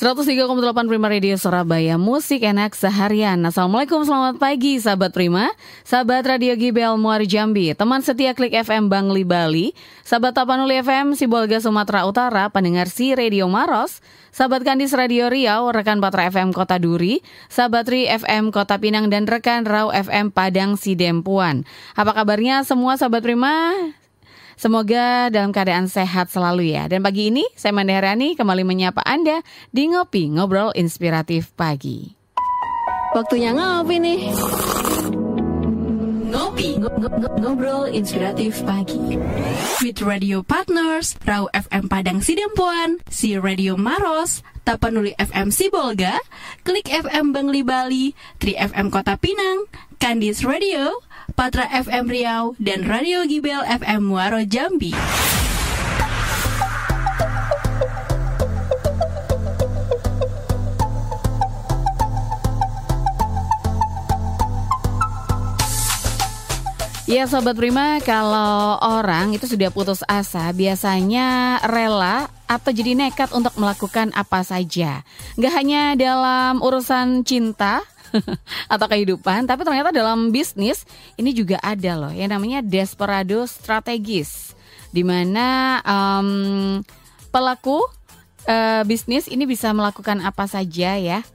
103,8 Prima Radio Surabaya Musik enak seharian. Assalamualaikum selamat pagi sahabat Prima. Sahabat Radio Gibel Muar Jambi Teman setia Klik FM Bangli Bali. Sahabat Tapanuli FM Sibolga Sumatera Utara Pendengar si Radio Maros. Sahabat Kandis Radio Riau Rekan Patra FM Kota Duri. Sahabat Ri FM Kota Pinang Dan rekan Rau FM Padang Sidempuan. Apa kabarnya semua sahabat Prima? Semoga dalam keadaan sehat selalu ya. Dan pagi ini saya Manda Herani kembali menyapa Anda di Ngopi Ngobrol Inspiratif Pagi. Waktunya ngopi nih. Ngopi, ngobrol inspiratif pagi. With radio partners, Rau FM Padang Sidempuan, Si Radio Maros, Tapanuli FM Sibolga, Klik FM Bangli Bali, Tri FM Kota Pinang, Kandis Radio, Patra FM Riau, dan Radio Gibel FM Muaro Jambi. Ya Sobat Prima, kalau orang itu sudah putus asa biasanya rela atau jadi nekat untuk melakukan apa saja. Nggak hanya dalam urusan cinta, atau kehidupan, tapi ternyata dalam bisnis ini juga ada loh yang namanya desperado strategis, di mana um, pelaku uh, bisnis ini bisa melakukan apa saja ya,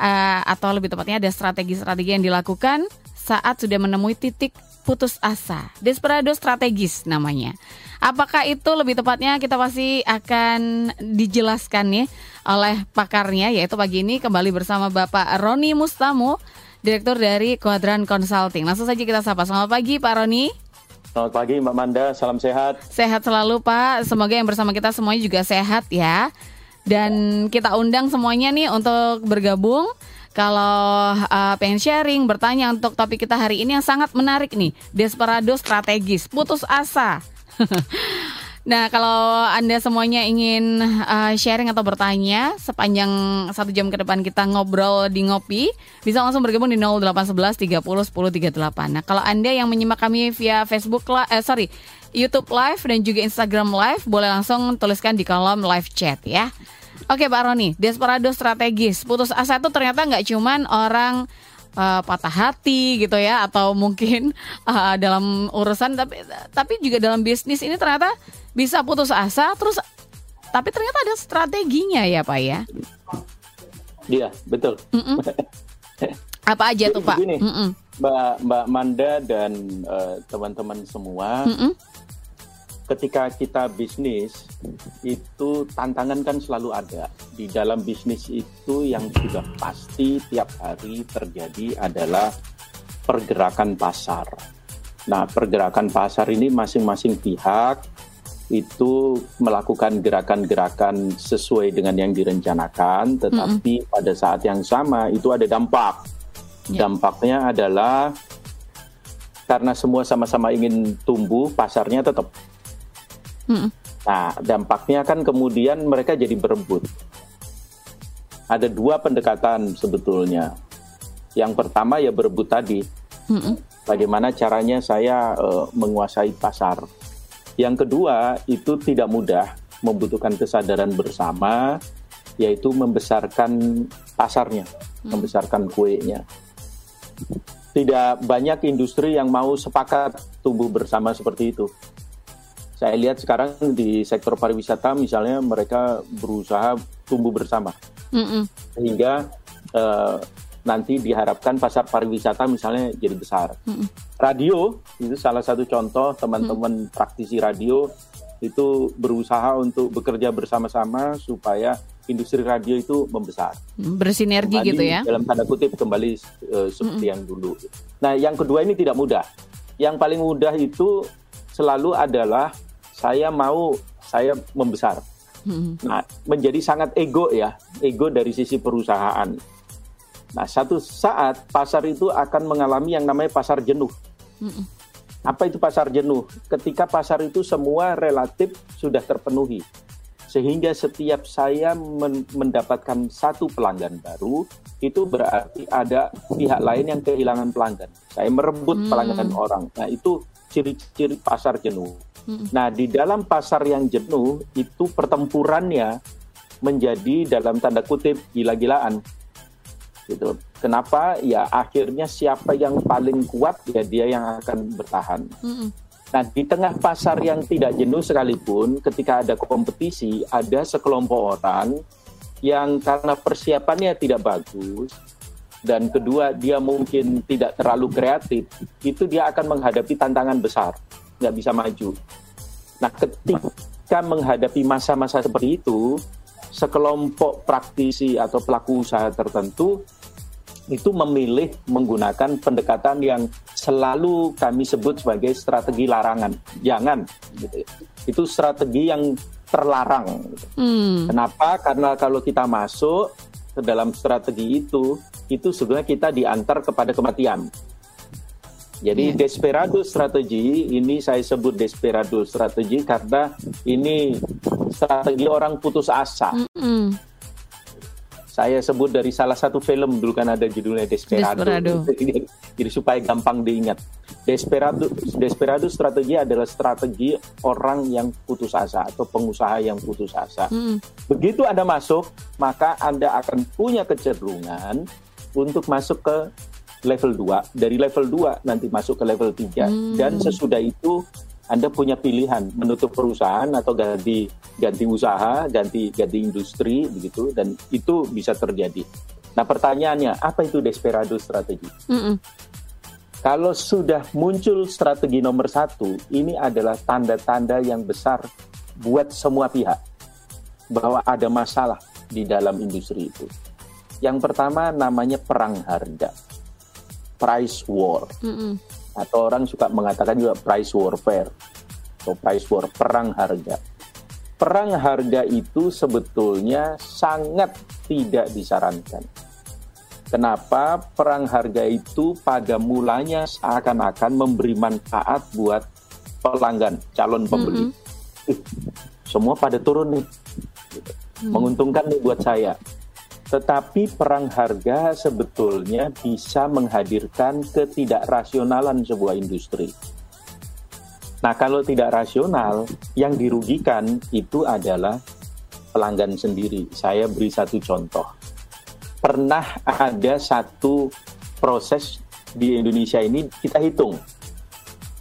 uh, atau lebih tepatnya ada strategi-strategi yang dilakukan saat sudah menemui titik putus asa. Desperado strategis namanya. Apakah itu lebih tepatnya kita pasti akan dijelaskan ya oleh pakarnya yaitu pagi ini kembali bersama Bapak Roni Mustamu, Direktur dari Quadran Consulting. Langsung saja kita sapa. Selamat pagi Pak Roni. Selamat pagi Mbak Manda, salam sehat. Sehat selalu Pak. Semoga yang bersama kita semuanya juga sehat ya. Dan kita undang semuanya nih untuk bergabung kalau uh, pengen sharing, bertanya untuk topik kita hari ini yang sangat menarik nih, desperado strategis, putus asa. nah, kalau Anda semuanya ingin uh, sharing atau bertanya sepanjang satu jam ke depan kita ngobrol di ngopi, bisa langsung bergabung di 0811 30 10 38. Nah, kalau Anda yang menyimak kami via Facebook, eh, sorry, YouTube Live dan juga Instagram Live, boleh langsung tuliskan di kolom live chat ya. Oke Pak Roni, desperado strategis. Putus asa itu ternyata nggak cuman orang uh, patah hati gitu ya atau mungkin uh, dalam urusan tapi tapi juga dalam bisnis ini ternyata bisa putus asa terus tapi ternyata ada strateginya ya Pak ya. Iya, betul. Mm -mm. Apa aja tuh Pak? Begini, mm -mm. Mbak Mbak Manda dan eh, teman-teman uh, semua mm -mm ketika kita bisnis itu tantangan kan selalu ada di dalam bisnis itu yang sudah pasti tiap hari terjadi adalah pergerakan pasar. Nah, pergerakan pasar ini masing-masing pihak itu melakukan gerakan-gerakan sesuai dengan yang direncanakan, tetapi mm -hmm. pada saat yang sama itu ada dampak. Yeah. Dampaknya adalah karena semua sama-sama ingin tumbuh, pasarnya tetap Nah, dampaknya kan kemudian mereka jadi berebut. Ada dua pendekatan sebetulnya. Yang pertama ya berebut tadi. Bagaimana caranya saya uh, menguasai pasar. Yang kedua itu tidak mudah, membutuhkan kesadaran bersama, yaitu membesarkan pasarnya, mm. membesarkan kuenya. Tidak banyak industri yang mau sepakat tumbuh bersama seperti itu saya lihat sekarang di sektor pariwisata misalnya mereka berusaha tumbuh bersama mm -mm. sehingga uh, nanti diharapkan pasar pariwisata misalnya jadi besar. Mm -mm. Radio itu salah satu contoh teman-teman mm. praktisi radio itu berusaha untuk bekerja bersama-sama supaya industri radio itu membesar. Bersinergi kembali, gitu ya. Dalam tanda kutip kembali uh, seperti mm -mm. yang dulu. Nah, yang kedua ini tidak mudah. Yang paling mudah itu selalu adalah saya mau saya membesar. Hmm. Nah, menjadi sangat ego ya, ego dari sisi perusahaan. Nah, satu saat pasar itu akan mengalami yang namanya pasar jenuh. Hmm. Apa itu pasar jenuh? Ketika pasar itu semua relatif sudah terpenuhi. Sehingga setiap saya men mendapatkan satu pelanggan baru, itu berarti ada pihak lain yang kehilangan pelanggan. Saya merebut hmm. pelanggan orang. Nah, itu ciri-ciri pasar jenuh. Nah, di dalam pasar yang jenuh itu pertempurannya menjadi dalam tanda kutip gila-gilaan. Gitu. Kenapa? Ya akhirnya siapa yang paling kuat ya dia yang akan bertahan. Nah, di tengah pasar yang tidak jenuh sekalipun, ketika ada kompetisi, ada sekelompok orang yang karena persiapannya tidak bagus, dan kedua dia mungkin tidak terlalu kreatif, itu dia akan menghadapi tantangan besar, nggak bisa maju. Nah, ketika menghadapi masa-masa seperti itu, sekelompok praktisi atau pelaku usaha tertentu itu memilih menggunakan pendekatan yang selalu kami sebut sebagai strategi larangan. Jangan, gitu. Ya. itu strategi yang terlarang. Gitu. Hmm. Kenapa? Karena kalau kita masuk ke dalam strategi itu, itu sebenarnya kita diantar kepada kematian. Jadi yeah. desperado strategi ini saya sebut desperado strategi karena ini strategi orang putus asa. Mm -hmm saya sebut dari salah satu film dulu kan ada judulnya Desperado. Desperado. Jadi, supaya gampang diingat. Desperado Desperado strategi adalah strategi orang yang putus asa atau pengusaha yang putus asa. Hmm. Begitu Anda masuk, maka Anda akan punya kecenderungan untuk masuk ke level 2. Dari level 2 nanti masuk ke level 3 hmm. dan sesudah itu anda punya pilihan menutup perusahaan atau ganti ganti usaha, ganti ganti industri begitu dan itu bisa terjadi. Nah pertanyaannya apa itu desperado strategi? Mm -mm. Kalau sudah muncul strategi nomor satu, ini adalah tanda-tanda yang besar buat semua pihak bahwa ada masalah di dalam industri itu. Yang pertama namanya perang harga, price war. Mm -mm atau orang suka mengatakan juga price warfare atau price war perang harga. Perang harga itu sebetulnya sangat tidak disarankan. Kenapa perang harga itu pada mulanya seakan-akan memberi manfaat buat pelanggan, calon pembeli. Mm -hmm. Semua pada turun nih. Mm. Menguntungkan nih buat saya. Tetapi perang harga sebetulnya bisa menghadirkan ketidakrasionalan sebuah industri. Nah, kalau tidak rasional, yang dirugikan itu adalah pelanggan sendiri. Saya beri satu contoh. Pernah ada satu proses di Indonesia ini kita hitung.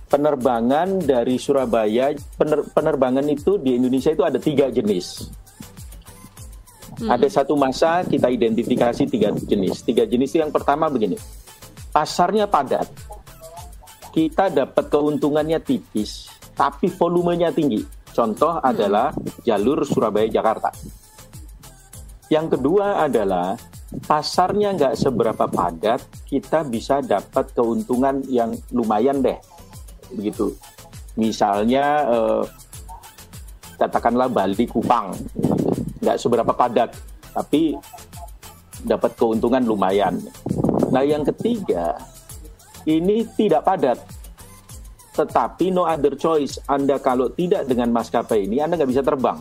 Penerbangan dari Surabaya, pener, penerbangan itu di Indonesia itu ada tiga jenis Hmm. Ada satu masa kita identifikasi tiga jenis. Tiga jenis yang pertama begini, pasarnya padat, kita dapat keuntungannya tipis, tapi volumenya tinggi. Contoh hmm. adalah jalur Surabaya-Jakarta. Yang kedua adalah pasarnya nggak seberapa padat, kita bisa dapat keuntungan yang lumayan deh, begitu. Misalnya eh, katakanlah Bali Kupang, nggak seberapa padat, tapi dapat keuntungan lumayan. Nah yang ketiga, ini tidak padat, tetapi no other choice. Anda kalau tidak dengan maskapai ini, Anda nggak bisa terbang.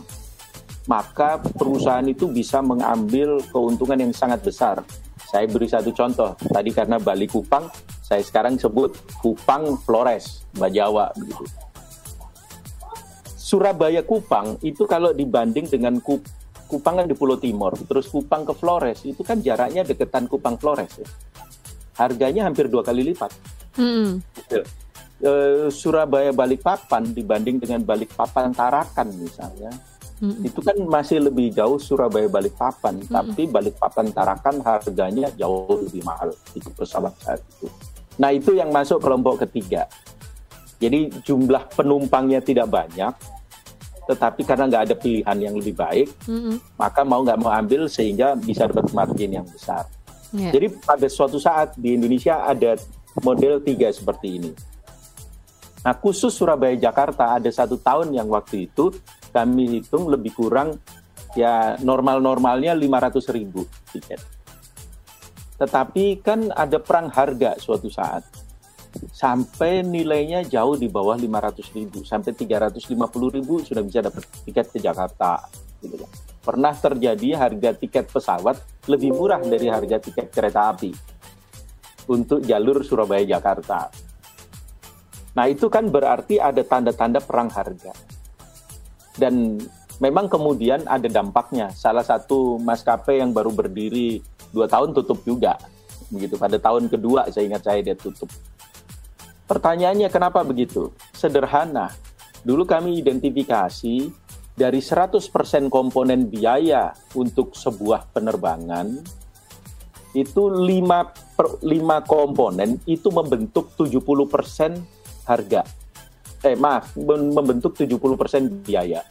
Maka perusahaan itu bisa mengambil keuntungan yang sangat besar. Saya beri satu contoh. Tadi karena Bali Kupang, saya sekarang sebut Kupang Flores, Bajawa. Begitu. Surabaya Kupang itu kalau dibanding dengan Kupang Kupang kan di Pulau Timur, terus Kupang ke Flores itu kan jaraknya deketan Kupang Flores ya. Harganya hampir dua kali lipat. Hmm. E, Surabaya Balikpapan dibanding dengan Balikpapan Tarakan misalnya, hmm. itu kan masih lebih jauh Surabaya Balikpapan, hmm. tapi Balikpapan Tarakan harganya jauh lebih mahal itu pesawat saat itu. Nah itu yang masuk kelompok ketiga. Jadi jumlah penumpangnya tidak banyak, tetapi karena nggak ada pilihan yang lebih baik, mm-hmm. maka mau nggak mau ambil sehingga bisa dapat margin yang besar. Yeah. Jadi pada suatu saat di Indonesia ada model tiga seperti ini. Nah khusus Surabaya Jakarta ada satu tahun yang waktu itu kami hitung lebih kurang ya normal-normalnya 500 ribu tiket. Tetapi kan ada perang harga suatu saat sampai nilainya jauh di bawah 500 ribu sampai 350 ribu sudah bisa dapat tiket ke Jakarta Gitu kan. Pernah terjadi harga tiket pesawat lebih murah dari harga tiket kereta api untuk jalur Surabaya Jakarta. Nah itu kan berarti ada tanda-tanda perang harga. Dan memang kemudian ada dampaknya. Salah satu maskapai yang baru berdiri dua tahun tutup juga. Begitu pada tahun kedua saya ingat saya dia tutup. Pertanyaannya kenapa begitu? Sederhana. Dulu kami identifikasi dari 100% komponen biaya untuk sebuah penerbangan itu 5 per 5 komponen itu membentuk 70% harga. Eh maaf, membentuk 70% biaya.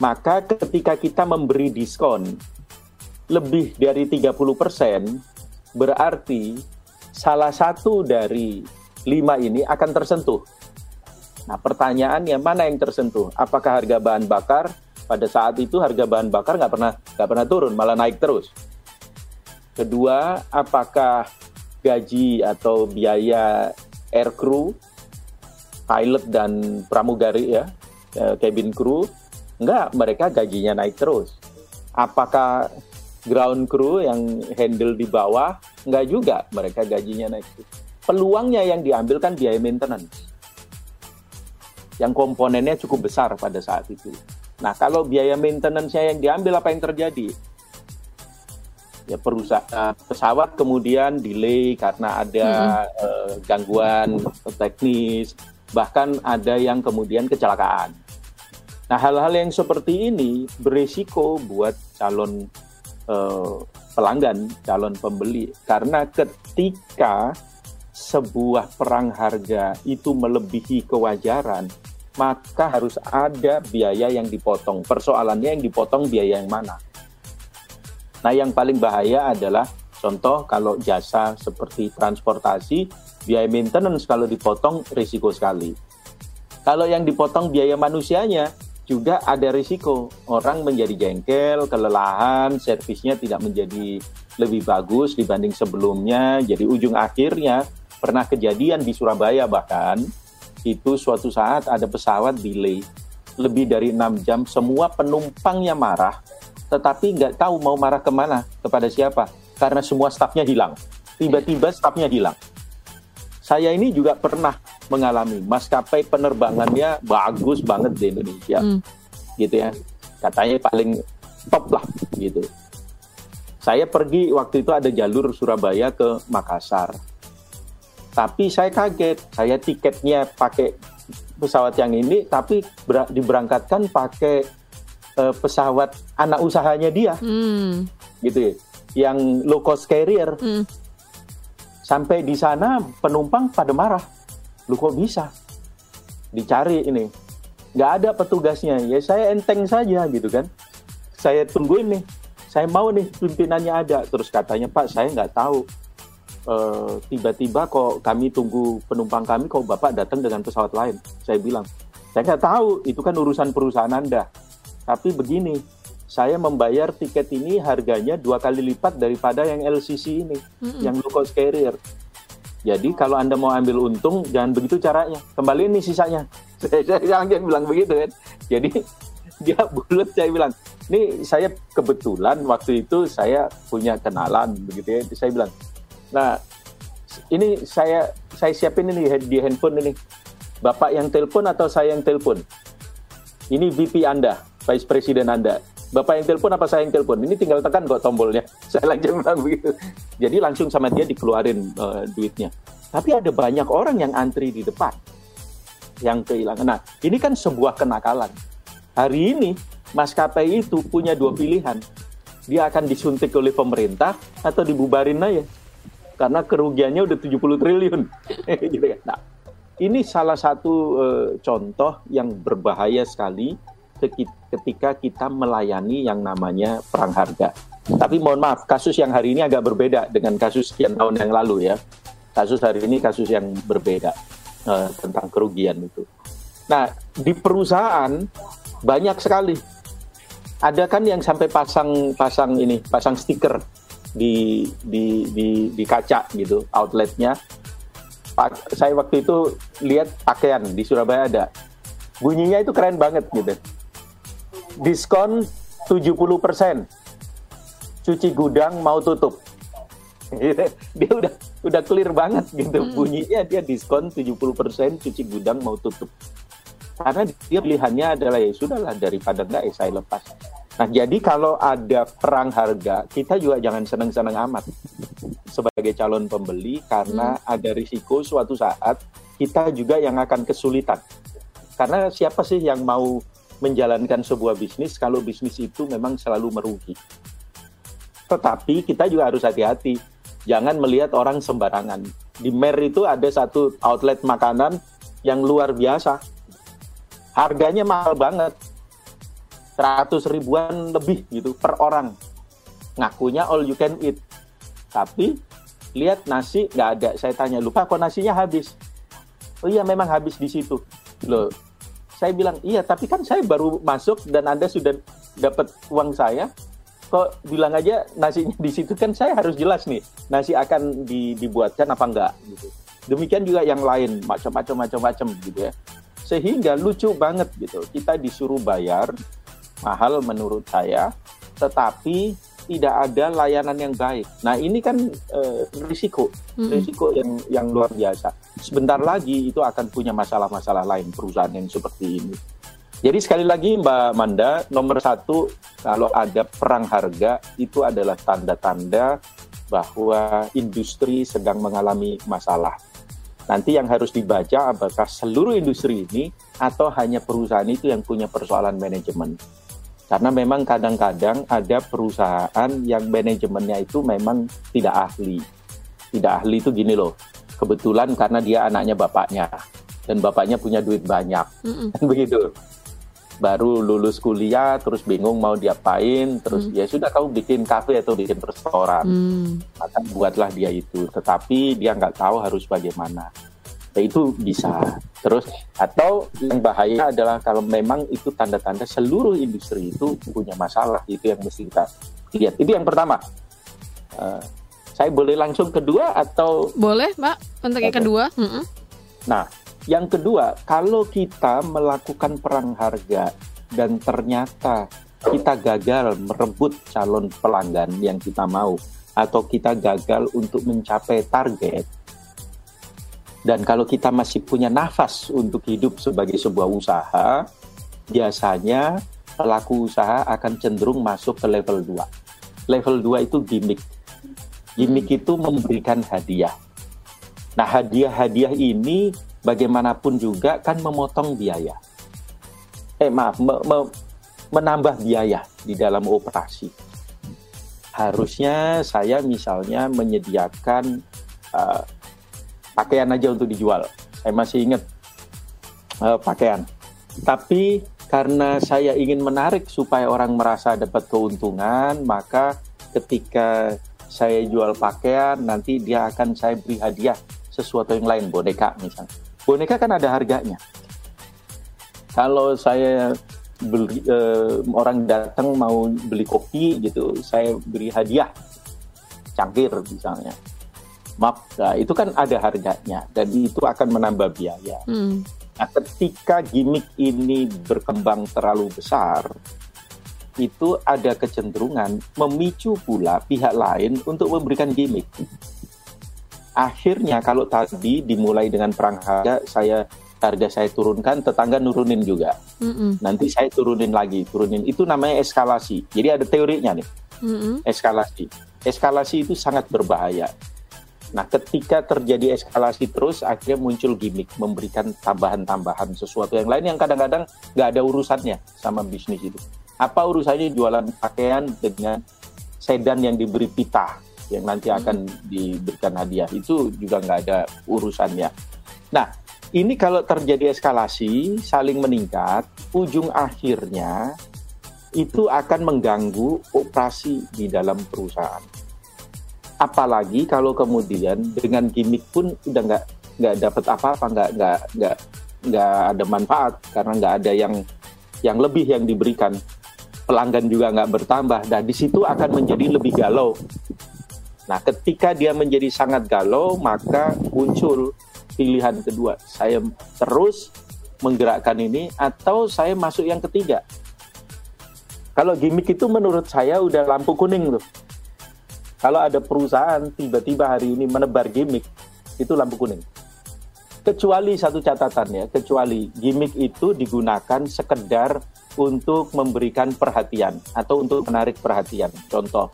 Maka ketika kita memberi diskon lebih dari 30%, berarti salah satu dari lima ini akan tersentuh. Nah, pertanyaannya mana yang tersentuh? Apakah harga bahan bakar pada saat itu harga bahan bakar nggak pernah nggak pernah turun, malah naik terus. Kedua, apakah gaji atau biaya air crew, pilot dan pramugari ya, eh, cabin crew, enggak, mereka gajinya naik terus. Apakah ground crew yang handle di bawah, enggak juga, mereka gajinya naik terus. Peluangnya yang diambil kan biaya maintenance. Yang komponennya cukup besar pada saat itu. Nah, kalau biaya maintenance-nya yang diambil apa yang terjadi? ya perusahaan pesawat kemudian delay karena ada hmm. uh, gangguan teknis bahkan ada yang kemudian kecelakaan. Nah hal-hal yang seperti ini berisiko buat calon uh, pelanggan, calon pembeli karena ketika sebuah perang harga itu melebihi kewajaran, maka harus ada biaya yang dipotong. Persoalannya yang dipotong biaya yang mana? Nah, yang paling bahaya adalah contoh kalau jasa seperti transportasi, biaya maintenance kalau dipotong risiko sekali. Kalau yang dipotong biaya manusianya juga ada risiko. Orang menjadi jengkel, kelelahan, servisnya tidak menjadi lebih bagus dibanding sebelumnya. Jadi ujung akhirnya pernah kejadian di Surabaya bahkan itu suatu saat ada pesawat delay lebih dari enam jam semua penumpangnya marah tetapi nggak tahu mau marah ke mana, kepada siapa. Karena semua stafnya hilang. Tiba-tiba stafnya hilang. Saya ini juga pernah mengalami maskapai penerbangannya bagus banget di Indonesia. Hmm. Gitu ya. Katanya paling top lah gitu. Saya pergi waktu itu ada jalur Surabaya ke Makassar. Tapi saya kaget, saya tiketnya pakai pesawat yang ini tapi diberangkatkan pakai uh, pesawat anak usahanya dia, hmm. gitu ya, yang low cost carrier. Hmm. Sampai di sana penumpang pada marah, lu kok bisa? Dicari ini, nggak ada petugasnya. Ya saya enteng saja gitu kan. Saya tungguin nih, saya mau nih pimpinannya ada. Terus katanya Pak, saya nggak tahu. Uh, tiba-tiba kok kami tunggu penumpang kami, kok Bapak datang dengan pesawat lain. Saya bilang, saya nggak tahu, itu kan urusan perusahaan Anda. Tapi begini, saya membayar tiket ini harganya dua kali lipat daripada yang LCC ini, mm-hmm. yang low cost carrier. Jadi kalau anda mau ambil untung, jangan begitu caranya. Kembali ini sisanya. Saya jangan bilang begitu kan. Jadi dia bulat saya bilang, ini saya kebetulan waktu itu saya punya kenalan begitu ya. Saya bilang, nah ini saya saya siapin ini di handphone ini. Bapak yang telepon atau saya yang telepon? Ini VP Anda Vice Presiden Anda. Bapak yang telepon apa saya yang telepon? Ini tinggal tekan kok tombolnya. Saya langsung bilang begitu. Jadi langsung sama dia dikeluarin uh, duitnya. Tapi ada banyak orang yang antri di depan yang kehilangan. Nah, ini kan sebuah kenakalan. Hari ini maskapai itu punya dua pilihan. Dia akan disuntik oleh pemerintah atau dibubarin aja. Karena kerugiannya udah 70 triliun. gitu kan. Nah, ini salah satu uh, contoh yang berbahaya sekali ketika kita melayani yang namanya perang harga. Tapi mohon maaf, kasus yang hari ini agak berbeda dengan kasus sekian tahun yang lalu ya. Kasus hari ini kasus yang berbeda uh, tentang kerugian itu. Nah, di perusahaan banyak sekali. Ada kan yang sampai pasang pasang ini, pasang stiker di di di, di kaca gitu, outletnya. Saya waktu itu lihat pakaian di Surabaya ada. Bunyinya itu keren banget gitu diskon 70%. Cuci gudang mau tutup. dia udah udah clear banget gitu. Hmm. Bunyinya dia diskon 70% cuci gudang mau tutup. Karena dia pilihannya adalah ya sudahlah daripada enggak ya saya lepas. Nah, jadi kalau ada perang harga, kita juga jangan senang-senang amat sebagai calon pembeli karena hmm. ada risiko suatu saat kita juga yang akan kesulitan. Karena siapa sih yang mau menjalankan sebuah bisnis kalau bisnis itu memang selalu merugi. Tetapi kita juga harus hati-hati. Jangan melihat orang sembarangan. Di Mer itu ada satu outlet makanan yang luar biasa. Harganya mahal banget. 100 ribuan lebih gitu per orang. Ngakunya all you can eat. Tapi lihat nasi nggak ada. Saya tanya, lupa kok nasinya habis? Oh iya memang habis di situ. Loh, saya bilang iya tapi kan saya baru masuk dan anda sudah dapat uang saya kok bilang aja nasinya di situ kan saya harus jelas nih nasi akan di, dibuatkan apa enggak gitu demikian juga yang lain macam-macam macam-macam gitu ya sehingga lucu banget gitu kita disuruh bayar mahal menurut saya tetapi tidak ada layanan yang baik. Nah ini kan uh, risiko, hmm. risiko yang yang luar biasa. Sebentar lagi itu akan punya masalah-masalah lain perusahaan yang seperti ini. Jadi sekali lagi Mbak Manda, nomor satu kalau ada perang harga itu adalah tanda-tanda bahwa industri sedang mengalami masalah. Nanti yang harus dibaca apakah seluruh industri ini atau hanya perusahaan itu yang punya persoalan manajemen. Karena memang kadang-kadang ada perusahaan yang manajemennya itu memang tidak ahli. Tidak ahli itu gini loh, kebetulan karena dia anaknya bapaknya dan bapaknya punya duit banyak, mm -mm. begitu. Baru lulus kuliah, terus bingung mau diapain, terus mm. ya sudah kamu bikin kafe atau bikin restoran, mm. maka buatlah dia itu. Tetapi dia nggak tahu harus bagaimana. Itu bisa. Terus atau yang bahaya adalah kalau memang itu tanda-tanda seluruh industri itu punya masalah, itu yang mesti kita lihat. Itu yang pertama. Uh, saya boleh langsung kedua atau boleh, Mbak, untuk yang kedua. Nah, yang kedua, kalau kita melakukan perang harga dan ternyata kita gagal merebut calon pelanggan yang kita mau atau kita gagal untuk mencapai target, dan kalau kita masih punya nafas untuk hidup sebagai sebuah usaha, biasanya pelaku usaha akan cenderung masuk ke level 2. Level 2 itu gimmick. Gimmick itu memberikan hadiah. Nah, hadiah-hadiah ini bagaimanapun juga kan memotong biaya. Eh, maaf, me me menambah biaya di dalam operasi. Harusnya saya misalnya menyediakan uh, pakaian aja untuk dijual. Saya masih ingat uh, pakaian. Tapi karena saya ingin menarik supaya orang merasa dapat keuntungan, maka ketika saya jual pakaian, nanti dia akan saya beri hadiah sesuatu yang lain, boneka misalnya. Boneka kan ada harganya. Kalau saya beli uh, orang datang mau beli kopi gitu, saya beri hadiah cangkir misalnya Maaf, nah, itu kan ada harganya dan itu akan menambah biaya. Hmm. Nah, ketika gimmick ini berkembang terlalu besar, itu ada kecenderungan memicu pula pihak lain untuk memberikan gimmick. Akhirnya kalau tadi dimulai dengan perang harga, saya harga saya turunkan, tetangga nurunin juga. Mm -mm. Nanti saya turunin lagi, turunin. Itu namanya eskalasi. Jadi ada teorinya nih, mm -mm. eskalasi. Eskalasi itu sangat berbahaya Nah, ketika terjadi eskalasi terus, akhirnya muncul gimmick, memberikan tambahan-tambahan sesuatu yang lain yang kadang-kadang nggak ada urusannya sama bisnis itu. Apa urusannya jualan pakaian dengan sedan yang diberi pita yang nanti hmm. akan diberikan hadiah itu juga nggak ada urusannya. Nah, ini kalau terjadi eskalasi, saling meningkat, ujung akhirnya itu akan mengganggu operasi di dalam perusahaan apalagi kalau kemudian dengan gimmick pun udah nggak nggak dapat apa-apa nggak nggak nggak nggak ada manfaat karena nggak ada yang yang lebih yang diberikan. Pelanggan juga nggak bertambah. Dan di situ akan menjadi lebih galau. Nah ketika dia menjadi sangat galau maka muncul pilihan kedua. Saya terus menggerakkan ini atau saya masuk yang ketiga. Kalau gimmick itu menurut saya udah lampu kuning tuh. Kalau ada perusahaan tiba-tiba hari ini menebar gimmick, itu lampu kuning. Kecuali satu catatan ya, kecuali gimmick itu digunakan sekedar untuk memberikan perhatian atau untuk menarik perhatian. Contoh,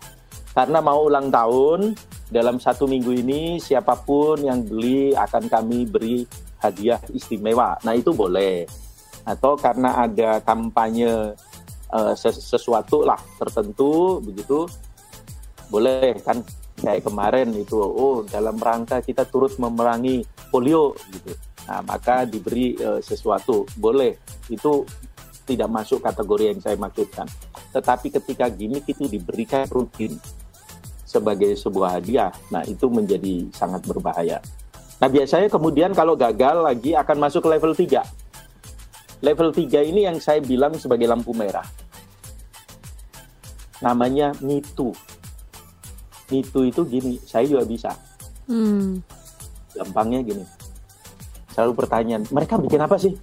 karena mau ulang tahun, dalam satu minggu ini siapa pun yang beli akan kami beri hadiah istimewa. Nah itu boleh. Atau karena ada kampanye uh, sesuatu lah tertentu begitu boleh kan? Kayak kemarin itu oh dalam rangka kita turut memerangi polio gitu. Nah maka diberi uh, sesuatu. Boleh. Itu tidak masuk kategori yang saya maksudkan. Tetapi ketika gimmick itu diberikan rutin sebagai sebuah hadiah nah itu menjadi sangat berbahaya. Nah biasanya kemudian kalau gagal lagi akan masuk ke level 3 level 3 ini yang saya bilang sebagai lampu merah. Namanya mitu. Mitu itu gini, saya juga bisa. Hmm. Gampangnya gini. Selalu pertanyaan, mereka bikin apa sih?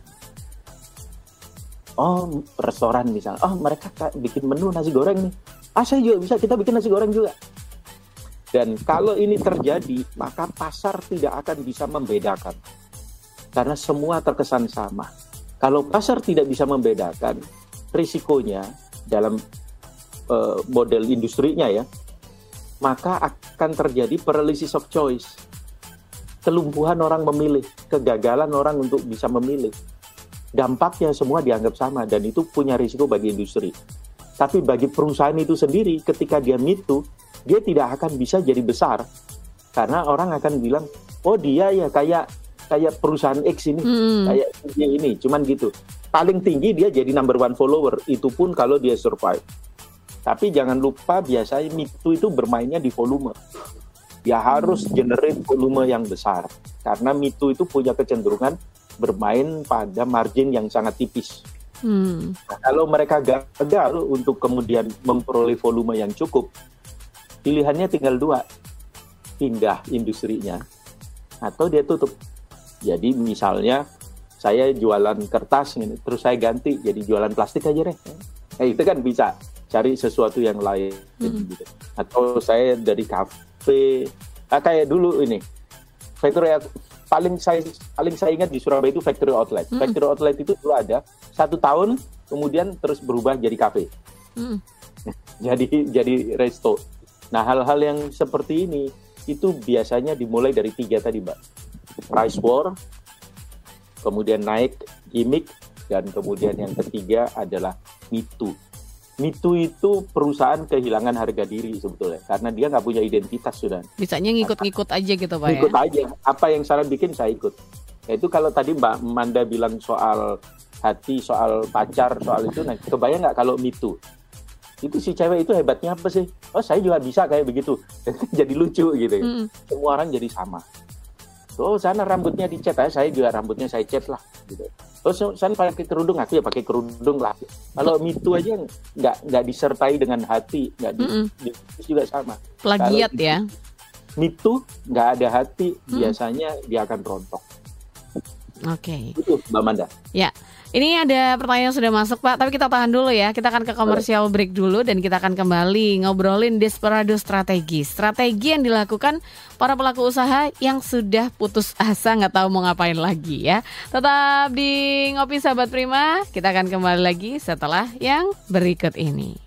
Oh, restoran misalnya. Oh, mereka bikin menu nasi goreng nih. Ah, saya juga bisa. Kita bikin nasi goreng juga. Dan kalau ini terjadi, maka pasar tidak akan bisa membedakan. Karena semua terkesan sama. Kalau pasar tidak bisa membedakan, risikonya dalam uh, model industrinya ya, maka akan terjadi paralysis of choice. Kelumpuhan orang memilih, kegagalan orang untuk bisa memilih. Dampaknya semua dianggap sama dan itu punya risiko bagi industri. Tapi bagi perusahaan itu sendiri ketika dia mitu, dia tidak akan bisa jadi besar. Karena orang akan bilang, "Oh, dia ya kayak kayak perusahaan X ini, hmm. kayak ini, cuman gitu." Paling tinggi dia jadi number one follower, itu pun kalau dia survive. Tapi jangan lupa biasanya Mitu itu bermainnya di volume. Ya harus generate volume yang besar. Karena Mitu itu punya kecenderungan bermain pada margin yang sangat tipis. Hmm. Nah, kalau mereka gagal untuk kemudian memperoleh volume yang cukup, pilihannya tinggal dua. Pindah industrinya atau dia tutup. Jadi misalnya saya jualan kertas terus saya ganti jadi jualan plastik aja deh. Eh, itu kan bisa cari sesuatu yang lain hmm. gitu. Atau saya dari kafe, nah, kayak dulu ini factory paling saya paling saya ingat di Surabaya itu factory outlet. Hmm. Factory outlet itu dulu ada satu tahun, kemudian terus berubah jadi kafe. Hmm. jadi jadi resto. Nah hal-hal yang seperti ini itu biasanya dimulai dari tiga tadi, mbak. Price war, kemudian naik gimmick, dan kemudian yang ketiga adalah mitu Mitu itu perusahaan kehilangan harga diri sebetulnya karena dia nggak punya identitas sudah. Bisanya ngikut-ngikut aja gitu pak Ngikut ya? aja. Apa yang saya bikin saya ikut. Ya, itu kalau tadi Mbak Manda bilang soal hati, soal pacar, soal itu, nah kebayang nggak kalau mitu? Itu si cewek itu hebatnya apa sih? Oh saya juga bisa kayak begitu. jadi lucu gitu. Ya. Mm. Semua orang jadi sama. Oh sana rambutnya dicat, ya, saya juga rambutnya saya cat lah. Gitu. Terus oh, saya pakai kerudung, aku ya pakai kerudung lah. Kalau mitu aja nggak nggak disertai dengan hati, nggak di, mm -mm. di, juga sama. Plagiat Kalau ya. Mitu nggak ada hati, mm. biasanya dia akan rontok. Oke. Okay. Itu Mbak Manda. Ya. Ini ada pertanyaan yang sudah masuk Pak, tapi kita tahan dulu ya. Kita akan ke komersial break dulu dan kita akan kembali ngobrolin Desperado strategi. Strategi yang dilakukan para pelaku usaha yang sudah putus asa nggak tahu mau ngapain lagi ya. Tetap di Ngopi Sahabat Prima, kita akan kembali lagi setelah yang berikut ini.